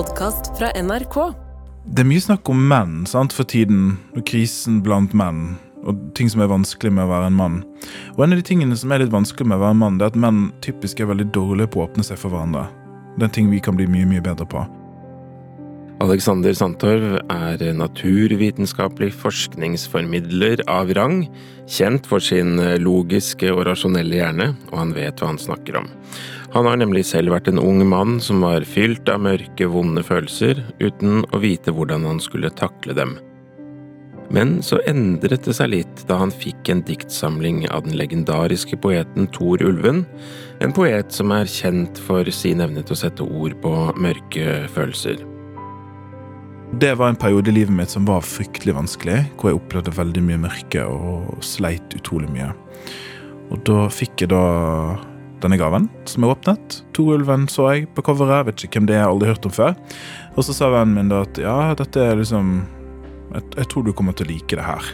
podkast fra NRK. Det er mye snakk om menn sant, for tiden, og krisen blant menn. Og ting som er vanskelig med å være en mann. Og en av de tingene som er litt vanskelig med å være en mann, det er at menn typisk er veldig dårlige på å åpne seg for hverandre. Det er en ting vi kan bli mye, mye bedre på. Alexander Sandtorv er naturvitenskapelig forskningsformidler av rang, kjent for sin logiske og rasjonelle hjerne, og han vet hva han snakker om. Han har nemlig selv vært en ung mann som var fylt av mørke, vonde følelser, uten å vite hvordan han skulle takle dem. Men så endret det seg litt da han fikk en diktsamling av den legendariske poeten Thor Ulven, en poet som er kjent for sin evne til å sette ord på mørke følelser. Det var en periode i livet mitt som var fryktelig vanskelig, hvor jeg opplevde veldig mye mørke og sleit utrolig mye. Og da fikk jeg da denne gaven, som jeg åpnet. Torulven så jeg på coveret, vet ikke hvem det er, aldri hørt om før. Og så sa vennen min da at ja, dette er liksom Jeg, jeg tror du kommer til å like det her.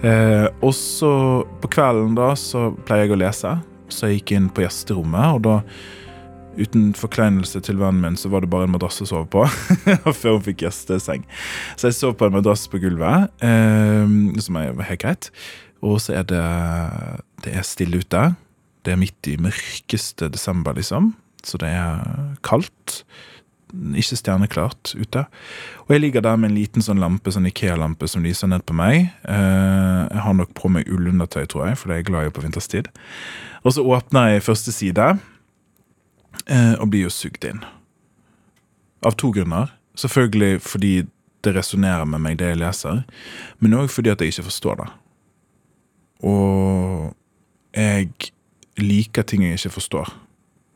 Eh, og så på kvelden da så pleier jeg å lese, så jeg gikk inn på gjesterommet, og da Uten forkleinelse til vennen min, så var det bare en madrass å sove på. før hun fikk gjesteseng. Så jeg sov på en madrass på gulvet, eh, som er helt greit. Og så er det, det er stille ute. Det er midt i mørkeste desember, liksom. Så det er kaldt. Ikke stjerneklart ute. Og jeg ligger der med en liten sånn lampe, sånn Ikea-lampe som lyser ned på meg. Eh, jeg har nok på meg ullundertøy, tror jeg, for det er jeg glad i på vinterstid. Og så åpner jeg første side og blir jo sugd inn. Av to grunner. Selvfølgelig fordi det resonnerer med meg, det jeg leser, men òg fordi at jeg ikke forstår det. Og jeg liker ting jeg ikke forstår.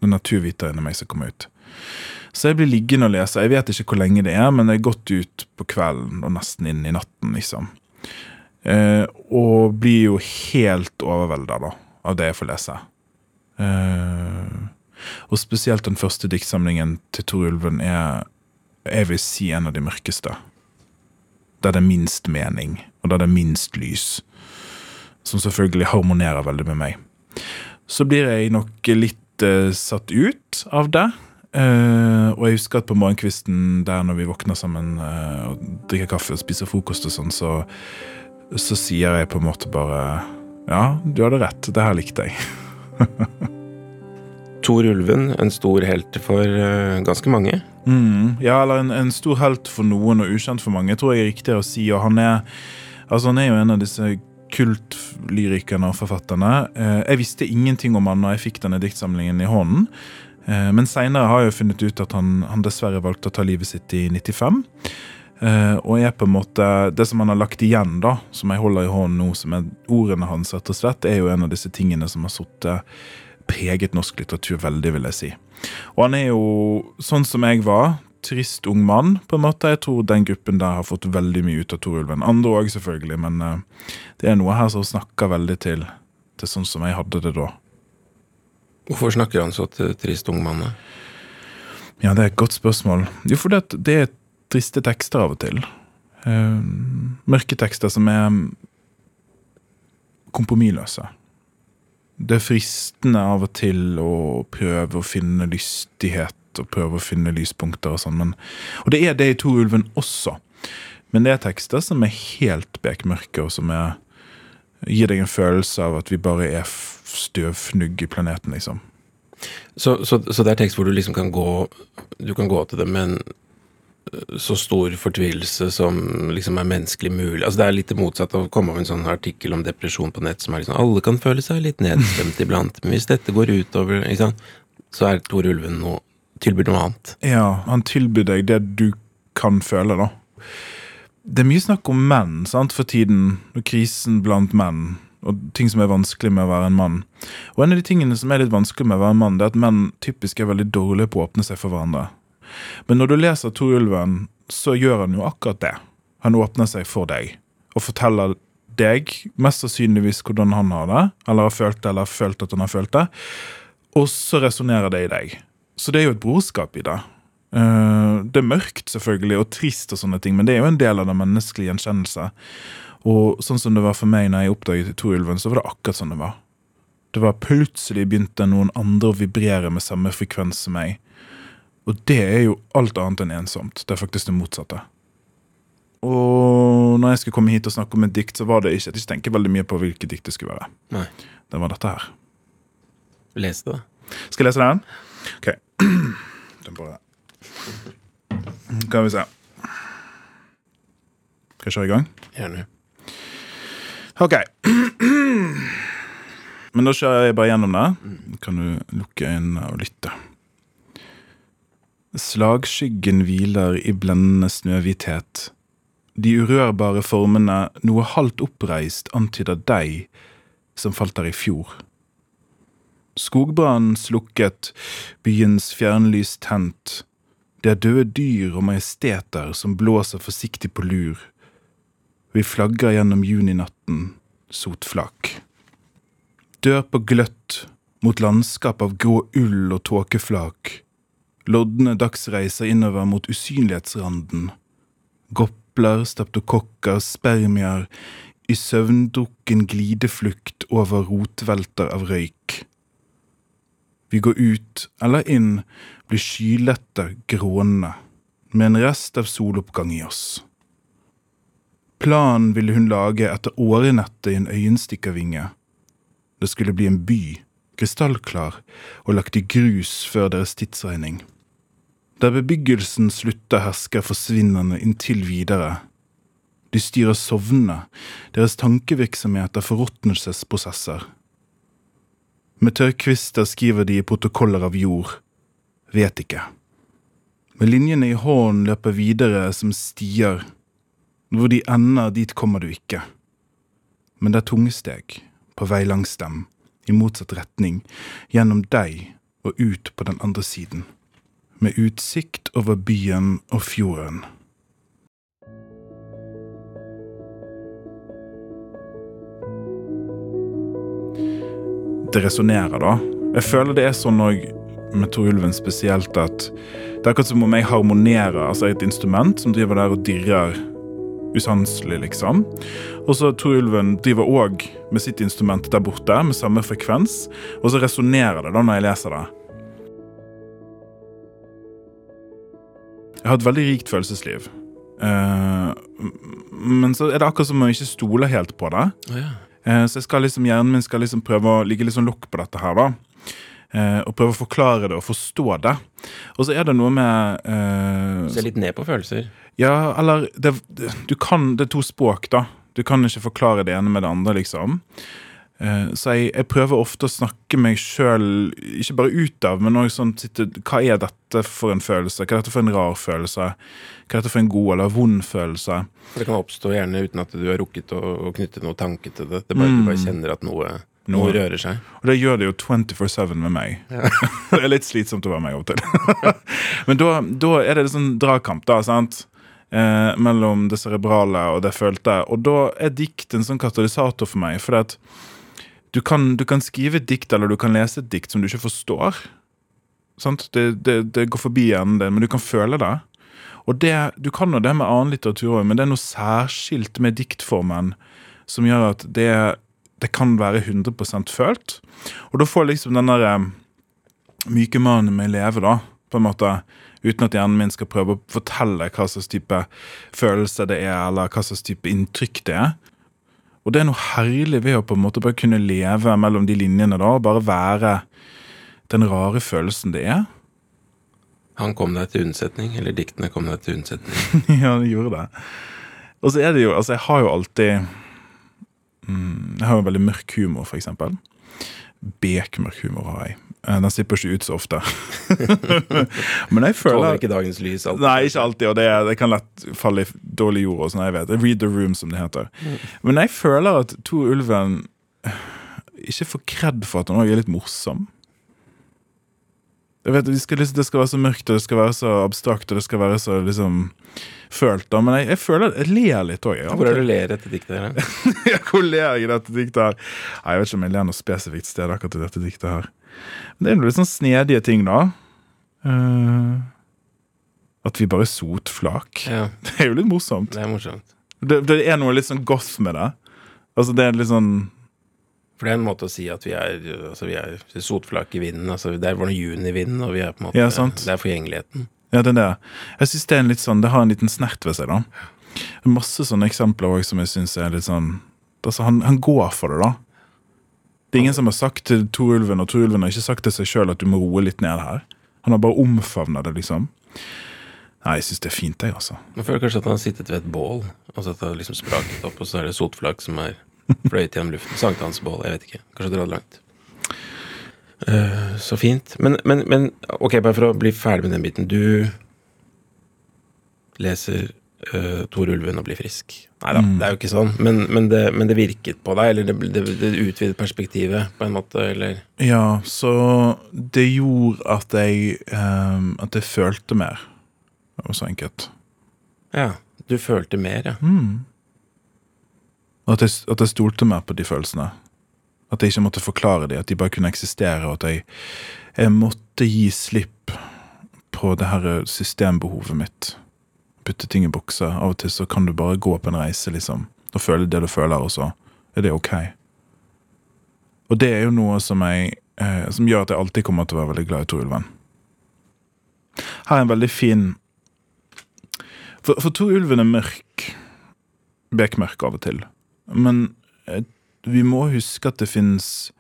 Det er naturviteren i meg som kommer ut. Så jeg blir liggende og lese. Jeg vet ikke hvor lenge det er, men det er godt ut på kvelden og nesten inn i natten, liksom. Eh, og blir jo helt overvelda da, av det jeg får lese. Eh, og spesielt den første diktsamlingen til Tor Ulven er jeg vil si en av de mørkeste. Der det er minst mening, og der det er minst lys. Som selvfølgelig harmonerer veldig med meg. Så blir jeg nok litt uh, satt ut av det. Uh, og jeg husker at på morgenkvisten der når vi våkner sammen uh, og drikker kaffe og spiser frokost og sånn, så, så sier jeg på en måte bare Ja, du hadde rett. Det her likte jeg. Tor Ulven, en stor helt for eh, ganske mange. Mm, ja, eller en, en stor helt for noen og ukjent for mange, tror jeg er riktig å si. Og han er, altså han er jo en av disse kultlyrikerne og forfatterne. Eh, jeg visste ingenting om han når jeg fikk denne diktsamlingen i hånden. Eh, men seinere har jeg jo funnet ut at han, han, dessverre valgte å ta livet sitt i 95. Eh, og er på en måte Det som han har lagt igjen, da, som jeg holder i hånden nå, som er ordene hans, rett og slett, er jo en av disse tingene som har sittet preget norsk litteratur veldig, vil jeg si. Og han er jo sånn som jeg var, trist ung mann, på en måte. Jeg tror den gruppen der har fått veldig mye ut av Torulven. Andre òg, selvfølgelig, men uh, det er noe her som snakker veldig til, til sånn som jeg hadde det da. Hvorfor snakker han så til trist ung mann? Ja, det er et godt spørsmål. Jo, fordi at det er triste tekster av og til. Uh, mørke tekster som er kompromissløse. Det er fristende av og til å prøve å finne lystighet og prøve å finne lyspunkter og sånn, men Og det er det i Torulven også. Men det er tekster som er helt bekmørke, og som er, gir deg en følelse av at vi bare er støvfnugg i planeten, liksom. Så, så, så, det er tekst hvor du liksom kan gå Du kan gå til det med en så stor fortvilelse som liksom er menneskelig mulig. Altså Det er litt det motsatte å komme av en sånn artikkel om depresjon på nett som er liksom Alle kan føle seg litt nedstemt iblant, men hvis dette går utover, ikke sant, så er Tor Ulven noe tilbyr noe annet. Ja, han tilbyr deg det du kan føle, da. Det er mye snakk om menn sant, for tiden, og krisen blant menn, og ting som er vanskelig med å være en mann. Og en av de tingene som er litt vanskelig med å være en mann, det er at menn typisk er veldig dårlige på å åpne seg for hverandre. Men når du leser Tor Ulven, så gjør han jo akkurat det. Han åpner seg for deg, og forteller deg mest sannsynligvis hvordan han har det, eller har følt det, eller har følt at han har følt det, og så resonnerer det i deg. Så det er jo et brorskap i det. Uh, det er mørkt selvfølgelig, og trist, og sånne ting, men det er jo en del av den menneskelige gjenkjennelse. Og sånn som det var for meg når jeg oppdaget Torulven, så var det akkurat sånn det var. Det var Plutselig begynte noen andre å vibrere med samme frekvens som meg. Og det er jo alt annet enn ensomt. Det er faktisk det motsatte. Og når jeg skulle komme hit og snakke om et dikt, så var det ikke at jeg tenker veldig mye på hvilket dikt det skulle være. Nei. Det var dette her. Les det, da. Skal jeg lese den? Ok. Den bare Skal vi se. Skal jeg kjøre i gang? Gjerne. Ok. Men da kjører jeg bare gjennom det. Kan du lukke øynene og lytte. Slagskyggen hviler i blendende snøhvithet. De urørbare formene, noe halvt oppreist, antyder deg som falt der i fjor. Skogbrannen slukket, byens fjernlys tent. Det er døde dyr og majesteter som blåser forsiktig på lur. Vi flagger gjennom juninatten, sotflak. Dør på gløtt mot landskap av grå ull og tåkeflak. Lodne dagsreiser innover mot usynlighetsranden. Gopler, staptokokker, spermier, i søvndrukken glideflukt over rotvelter av røyk. Vi går ut eller inn, blir skylette, grånende, med en rest av soloppgang i oss. Planen ville hun lage etter årenettet i en øyenstikkervinge. Det skulle bli en by, krystallklar, og lagt i grus før deres tidsregning. Der bebyggelsen slutter hersker forsvinnende inntil videre. De styrer sovnene, deres tankevirksomhet er forråtnelsesprosesser. Med tørrkvister skriver de i protokoller av jord. Vet ikke. Med linjene i hånden løper videre som stier. Hvor de ender, dit kommer du ikke. Men det er tungesteg, på vei langs dem, i motsatt retning, gjennom deg og ut på den andre siden. Med utsikt over byen og fjorden. Det resonnerer, da. Jeg føler det er sånn òg med Tor Ulven spesielt at det er akkurat som om jeg harmonerer, altså et instrument som driver der og dirrer usanselig, liksom. Og så Tor Ulven driver òg med sitt instrument der borte, med samme frekvens, og så resonnerer det da når jeg leser det. Jeg har et veldig rikt følelsesliv. Eh, men så er det akkurat som om jeg ikke stoler helt på det. Oh, ja. Eh, Så jeg skal liksom, hjernen min skal liksom prøve å ligge litt sånn lokk på dette her, da. Eh, Og prøve å forklare det og forstå det. Og så er det noe med eh, Se litt ned på følelser. Ja, eller det, det, Du kan Det er to språk, da. Du kan ikke forklare det ene med det andre, liksom. Eh, Så jeg, jeg prøver ofte å snakke meg sjøl ikke bare ut av, men òg sånn Hva er dette for en følelse? Hva er dette for en rar følelse? Hva er dette for en god eller vond følelse? For det kan oppstå gjerne uten at du har rukket å, å knytte noe tanke til det. det bare, Du bare kjenner at noe, noe Noe. rører seg. Og det gjør det jo 24-7 med meg. det er litt slitsomt å være meg av og til. Men da, da er det sånn dragkamp, da, sant? Eh, mellom det cerebrale og det følte. Og da er dikt en sånn katalysator for meg. For at du kan, du kan skrive et dikt, eller du kan lese et dikt som du ikke forstår. Det, det, det går forbi hjernen din, men du kan føle det. Og det, Du kan jo det med annen litteratur òg, men det er noe særskilt med diktformen som gjør at det, det kan være 100% følt. Og da får liksom den der eh, myke mannen meg leve, da, på en måte. Uten at hjernen min skal prøve å fortelle hva slags type følelse det er, eller hva slags type inntrykk det er. Og det er noe herlig ved å på en måte bare kunne leve mellom de linjene, da, og bare være den rare følelsen det er. Han kom deg til unnsetning, eller diktene kom deg til unnsetning. ja, det gjorde det. Og så er det jo Altså, jeg har jo alltid mm, Jeg har jo veldig mørk humor, for eksempel. Bekmørk humor har jeg. Eh, Den slipper ikke ut så ofte. Men jeg føler Tåler ikke dagens lys. alltid. Nei, ikke alltid, og det, det kan lett falle i dårlig jord. og sånn, jeg vet. Read the room, som det heter. Men jeg føler at To Ulven ikke får kred for at han òg er litt morsom. Jeg vet, det skal, liksom, det skal være så mørkt og det skal være så abstrakt og det skal være så liksom følt. da, Men jeg, jeg føler jeg ler litt òg. Hvor er det du ler etter diktet? her? Hvor ler jeg i dette diktet her? Nei, Jeg vet ikke om jeg ler noe spesifikt sted akkurat i dette diktet her. Men det er jo litt sånn snedige ting, da. Uh, at vi bare er sotflak. Ja, Det er jo litt morsomt. det er morsomt. Det, det er noe litt sånn goth med det. Altså Det er litt sånn For det er en måte å si at vi er, altså vi er sotflak i vinden. altså Det er vår junivind, og vi er på en måte Ja. Det er forgjengeligheten. Ja, den der. Jeg synes det er en litt sånn, det har en liten snert ved seg, da. Masse sånne eksempler òg som jeg syns er litt sånn altså, han, han går for det, da. Det er ingen som har sagt til Torulven, og Torulven har ikke sagt til seg sjøl at du må roe litt ned her. Han har bare omfavna det, liksom. Nei, jeg syns det er fint, jeg, altså. Jeg føler kanskje at han har sittet ved et bål, og så har det liksom spraket opp, og så er det sotflak som er fløyet gjennom luften. Sankthansbål, jeg vet ikke. Kanskje dratt langt. Uh, så fint. Men, men, men ok, bare for å bli ferdig med den biten. Du leser uh, Tor Ulven å bli frisk. Nei da, Mm. det er jo ikke sånn. Men, men, det, men det virket på deg, eller det, det, det utvidet perspektivet på en måte, eller Ja, så det gjorde at jeg um, At jeg følte mer. Det var så enkelt. Ja. Du følte mer, ja. Mm. At, jeg, at jeg stolte mer på de følelsene. At jeg ikke måtte forklare dem, at de bare kunne eksistere, og at jeg, jeg måtte gi slipp på det her systembehovet mitt. Putte ting i bokser. Av og til så kan du bare gå på en reise, liksom, og føle det du føler, og så er det ok. Og det er jo noe som jeg eh, Som gjør at jeg alltid kommer til å være veldig glad i Tor Ulven. Her er en veldig fin For, for Tor er mørk. Bekmørk av og til. Men eh, vi må huske at det fins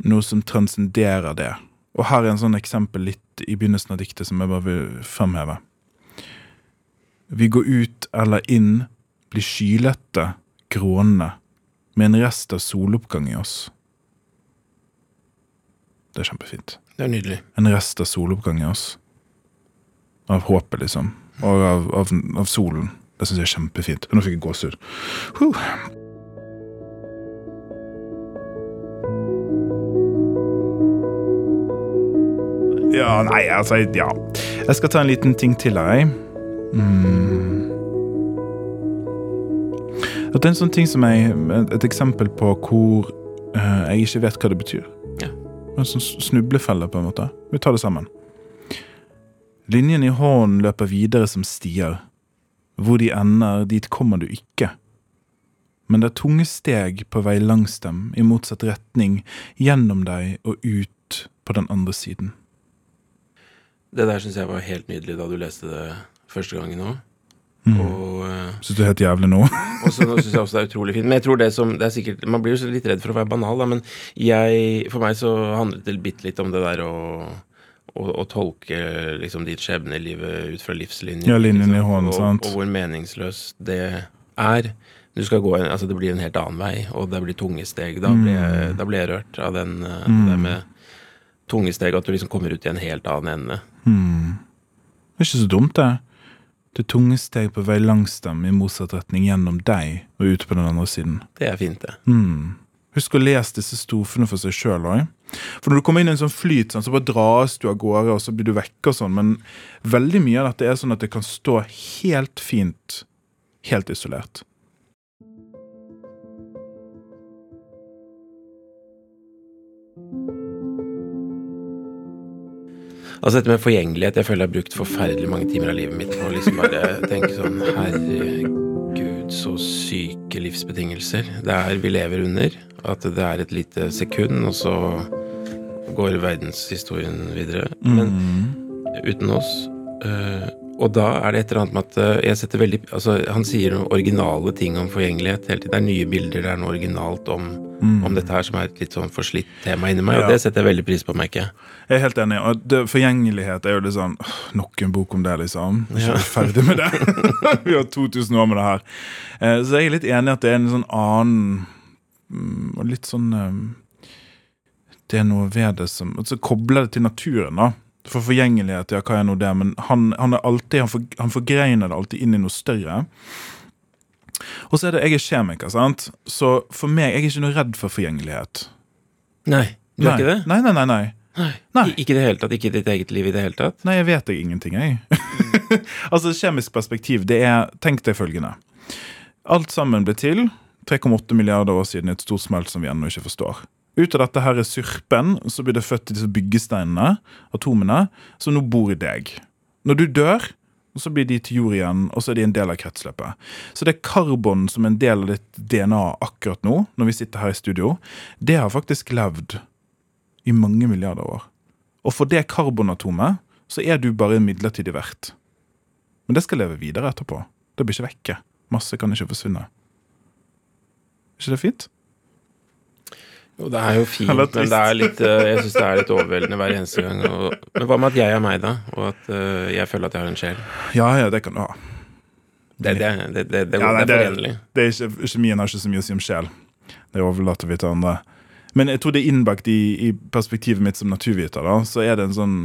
noe som transcenderer det. Og her er en sånn eksempel litt i begynnelsen av diktet som jeg bare vil fremheve. Vi går ut eller inn, blir skylette, grånende, med en rest av soloppgang i oss. Det er kjempefint. Det er nydelig. En rest av soloppgang i oss. Av håpet, liksom. Og av, av, av solen. Det syns jeg er kjempefint. Nå fikk jeg gåsehud. Huh. Ja, nei, altså Ja. Jeg skal ta en liten ting til her, jeg. Mm. At det er en sånn ting som jeg Et eksempel på hvor uh, jeg ikke vet hva det betyr. Ja. En sånn snublefelle, på en måte. Vi tar det sammen. Linjen i hånden løper videre som stier. Hvor de ender, dit kommer du ikke. Men det er tunge steg på vei langs dem, i motsatt retning, gjennom deg og ut på den andre siden. Det der syns jeg var helt nydelig da du leste det første gangen òg. Mm. Og, eh, Syns du er helt jævlig nå? og så nå syns jeg også det er utrolig fint. Men jeg tror det som det er sikkert Man blir jo litt redd for å være banal, da, men jeg For meg så handlet det bitte litt om det der å å, å tolke liksom ditt skjebne i livet ut fra livslinjen. Ja, linjen i ikke hånden, og, sant. Og hvor meningsløst det er. Du skal gå en, altså Det blir en helt annen vei, og det blir tunge steg. Da blir jeg, da blir jeg rørt av den, eh, Mm. det med tunge steg, at du liksom kommer ut i en helt annen ende. Mm. Det er ikke så dumt, det. Det tunge steg på vei langs dem i motsatt retning gjennom deg og ut på den andre siden. Det er fint, det. Mm. Husk å lese disse stofene for seg sjøl òg. For når du kommer inn i en sånn flyt, sånn, så bare dras du av gårde, og så blir du vekke og sånn. Men veldig mye av dette er sånn at det kan stå helt fint, helt isolert. Altså dette med forgjengelighet, jeg føler jeg har brukt forferdelig mange timer av livet mitt på å liksom bare tenke sånn Herregud, så syke livsbetingelser det er vi lever under. At det er et lite sekund, og så går verdenshistorien videre. Men Mm. uten oss. eh, og da er det et eller annet med at eh, jeg setter veldig Altså, han sier noen originale ting om forgjengelighet hele tiden. Det er nye bilder, det er noe originalt om, Mm. om dette her som er et litt sånn forslitt tema inni meg, og det setter jeg veldig pris på, merker jeg. Jeg er helt enig. og det, Forgjengelighet er jo litt sånn åh, Nok en bok om det, liksom. Ikke Ja. ferdig med det. Vi har 2000 år med det her. Eh, Så jeg er litt enig i at det er en sånn annen mm, Og litt sånn eh, Det er noe ved det som så kobler det til naturen, da. For forgjengelighet, ja, hva er nå det? Men han, han alltid Han, for, han forgreiner det alltid inn i noe større. Og så er det Jeg er kjemiker, sant. Så for meg Jeg er ikke noe redd for forgjengelighet. Nei, du er ikke det? Nei, nei, nei. nei. Nei. Nei. Ikke det hele tatt? Ikke i ditt eget liv i det hele tatt? Nei, jeg vet jeg ingenting, jeg. altså, kjemisk perspektiv, det er Tenk deg følgende. Alt sammen ble til 3,8 milliarder år siden i et stort smelt som vi ennå ikke forstår. Ut av dette her er surpen, så blir det født disse byggesteinene, atomene, som nå bor i deg. Når du dør, så blir de til jord igjen, og så er de en del av kretsløpet. Så det karbon som er en del av ditt DNA akkurat nå, når vi sitter her i studio, det har faktisk levd i mange milliarder år. Og for det karbonatomet så er du bare en midlertidig vert. Men det skal leve videre etterpå. Det blir ikke vekke. Masse kan ikke forsvinne. Er ikke det fint? Jo, det er jo fint, men det er litt, eh, jeg syns det er litt overveldende hver eneste gang. Og, men hva med at jeg er meg, da? Og at uh, jeg føler at jeg har en sjel? Ja, ja, det kan du ha. Det, det, det, det, det, Ja, nei, det er forenlig. Kjemien har ikke så mye å si om sjel. Det overlater vi til andre. Men jeg tror det er innbakt i, i perspektivet mitt som naturviter. da, Så er det en sånn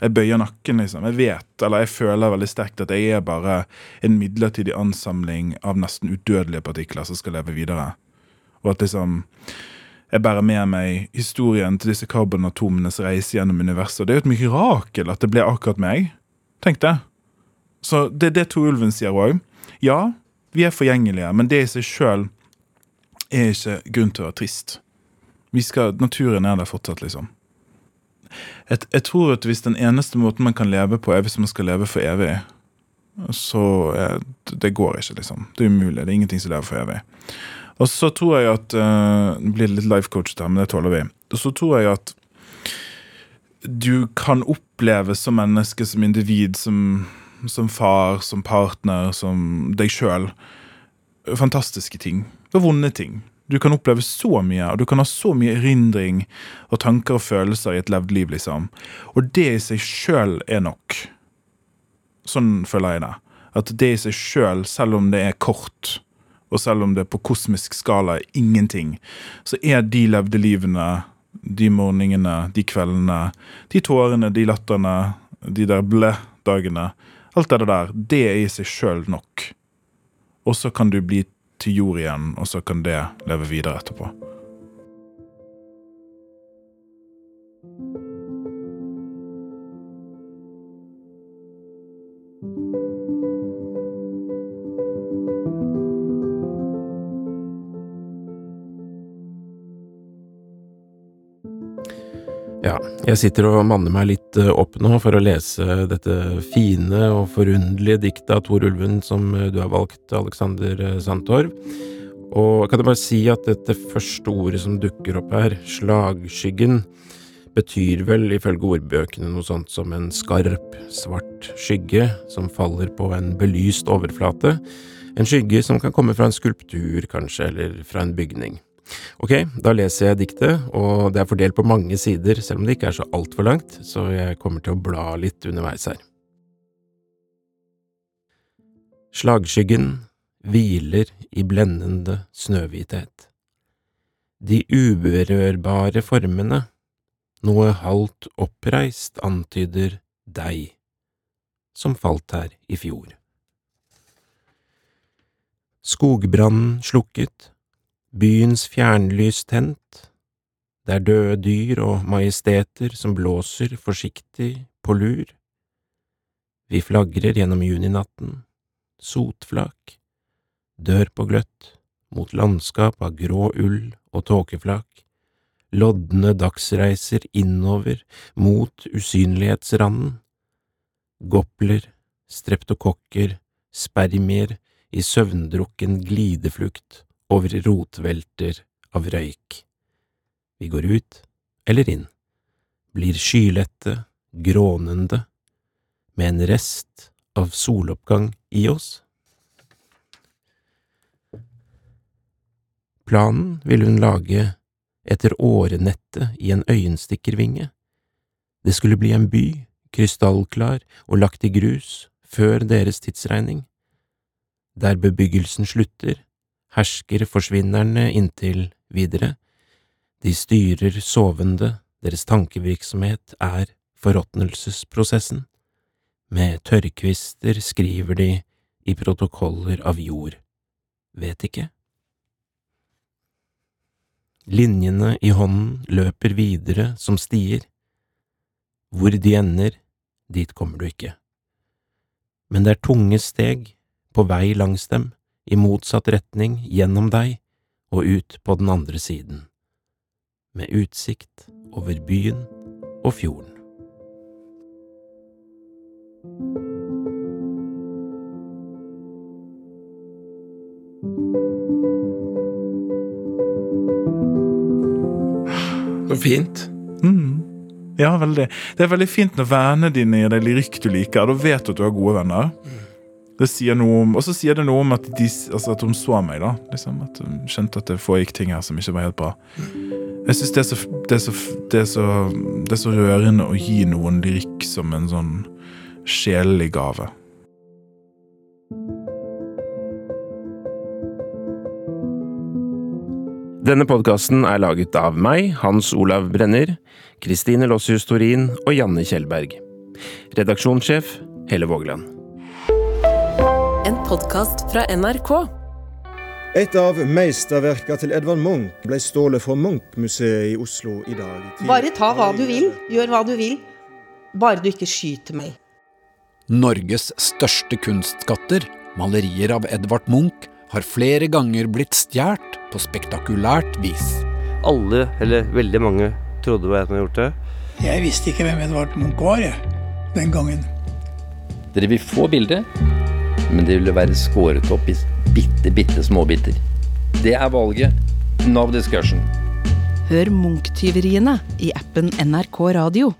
Jeg bøyer nakken, liksom. Jeg vet, eller jeg føler veldig sterkt at jeg er bare en midlertidig ansamling av nesten udødelige partikler som skal leve videre. Og at liksom jeg bærer med meg historien til disse karbonatomenes reise gjennom universet. Det er jo et mirakel at det ble akkurat meg. Tenk det. Så det er det Tor Ulven sier òg. Ja, vi er forgjengelige, men det i seg sjøl er ikke grunn til å være trist. Vi skal, Naturen er der fortsatt, liksom. Jeg, jeg tror at hvis den eneste måten man kan leve på, er hvis man skal leve for evig, så er, det går ikke, liksom. Det er umulig. Det er ingenting som lever for evig. Og så tror jeg at uh, Det blir litt life coach her, men det tåler vi. Og så tror jeg at du kan oppleve som menneske, som individ, som, som far, som partner, som deg sjøl, fantastiske ting. Og vonde ting. Du kan oppleve så mye, og du kan ha så mye erindring og tanker og følelser i et levd liv, liksom. Og det i seg sjøl er nok. Sånn føler jeg det. At det i seg sjøl, selv, selv om det er kort, og selv om det på kosmisk skala er ingenting, så er de levde livene, de morgenene, de kveldene, de tårene, de latterne, de der ble-dagene Alt det der, det er i seg sjøl nok. Og så kan du bli til jord igjen, og så kan det leve videre etterpå. Jeg sitter og manner meg litt eh, opp nå for å lese dette fine og forunderlige diktet av Tor Ulven som eh, du har valgt, Alexander eh, Sandtorv. Og kan jeg bare si at dette første ordet som dukker opp her, slagskyggen, betyr vel ifølge ordbøkene noe sånt som en skarp, svart skygge som faller på en belyst overflate, en skygge som kan komme fra en skulptur, kanskje, eller fra en bygning. Ok, da leser jeg diktet, og det er fordelt på mange sider, selv om det ikke er så altfor langt, så jeg kommer til å bla litt underveis her. Slagskyggen hviler i blendende snøhvithet. De uberørbare formene, noe halvt oppreist, antyder deg, som falt her i fjor. Skogbrannen slukket, byens fjernlys tent, det er døde dyr og majesteter som blåser forsiktig på lur. Vi flagrer gjennom juninatten, sotflak, dør på gløtt, mot landskap av grå ull og tåkeflak, lodne dagsreiser innover mot usynlighetsranden, gopler, streptokokker, spermier i søvndrukken glideflukt over rotvelter av røyk. Vi går ut eller inn, blir skylette, grånende, med en rest av soloppgang i oss. Planen ville hun lage etter årenettet i en øyenstikkervinge. Det skulle bli en by, krystallklar og lagt i grus, før deres tidsregning. Der bebyggelsen slutter, hersker forsvinnerne inntil videre. De styrer sovende, deres tankevirksomhet er forråtnelsesprosessen. Med tørrkvister skriver de i protokoller av jord. Vet ikke. Linjene i hånden løper videre som stier. Hvor de ender, dit kommer du ikke. Men det er tunge steg på vei langs dem, i motsatt retning, gjennom deg og ut på den andre siden, med utsikt over byen og fjorden. Så fint. Mm. Ja, veldig. Det er veldig fint når vennene dine gir deg lyrikk du liker. Da vet du at du har gode venner. Mm. Det sier noe om, Og så sier det noe om at, de, altså at hun så meg. da liksom, At hun skjønte at det foregikk ting her som ikke var helt bra. Jeg syns det, det, det, det, er så rørende å gi noen lyrikk som en sånn sjelelig gave. Denne podkasten er laget av meg, Hans Olav Brenner, Kristine Lossius Torin og Janne Kjellberg. Redaksjonssjef Helle Vågland. Podkast fra NRK. Et av meisterverka til Edvard Munch ble stjålet fra Munch-museet i Oslo i dag. Bare ta hva du vil, gjør hva du vil. Bare du ikke skyter meg. Norges største kunstskatter, malerier av Edvard Munch, har flere ganger blitt stjålet på spektakulært vis. Alle, eller veldig mange, trodde hva han jeg hadde gjort det. Jeg visste ikke hvem Edvard Munch var, jeg, den gangen. Dere vil få bildet, men det ville være skåret opp i bitte, bitte småbiter. Det er valget. No discussion. Hør Munch-tyveriene i appen NRK Radio.